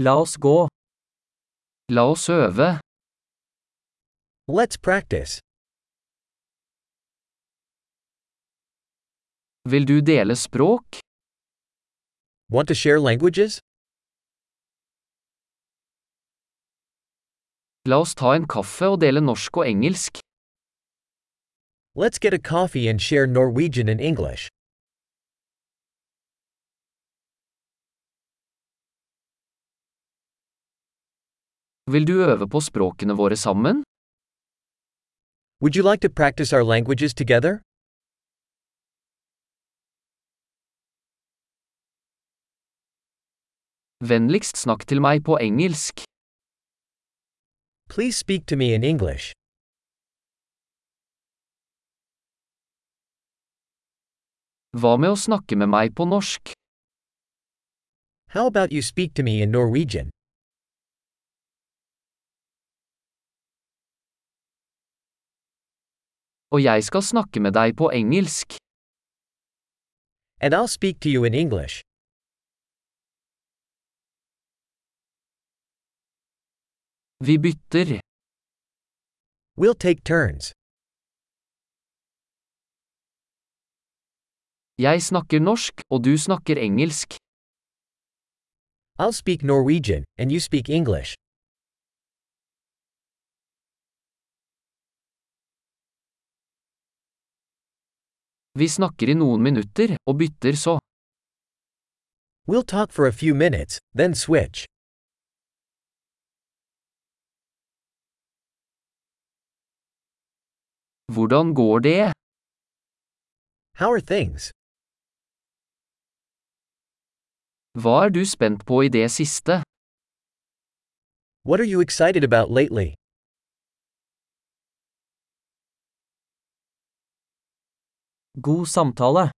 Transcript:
La oss gå. La oss øve. Let's practice. Vil du dele språk? Want to share languages? La oss ta en kaffe og dele norsk og engelsk. Let's get a coffee and share Norwegian and English. Vil du øve på språkene våre sammen? Would you like to practice our languages together? Vennligst snakk til meg på engelsk. Please speak to me in English. Hva med å snakke med meg på norsk? How about you speak to me in Norwegian? Og jeg skal snakke med deg på engelsk. And I'll speak to you in English. Vi bytter. We'll take turns. Jeg snakker norsk, og du snakker engelsk. I'll speak Norwegian, and you speak English. Vi snakker i noen minutter, og bytter så. We'll talk for a few minutes, then switch. Hvordan går det? How are things? Hva er du spent på i det siste? What are you excited about lately? God samtale.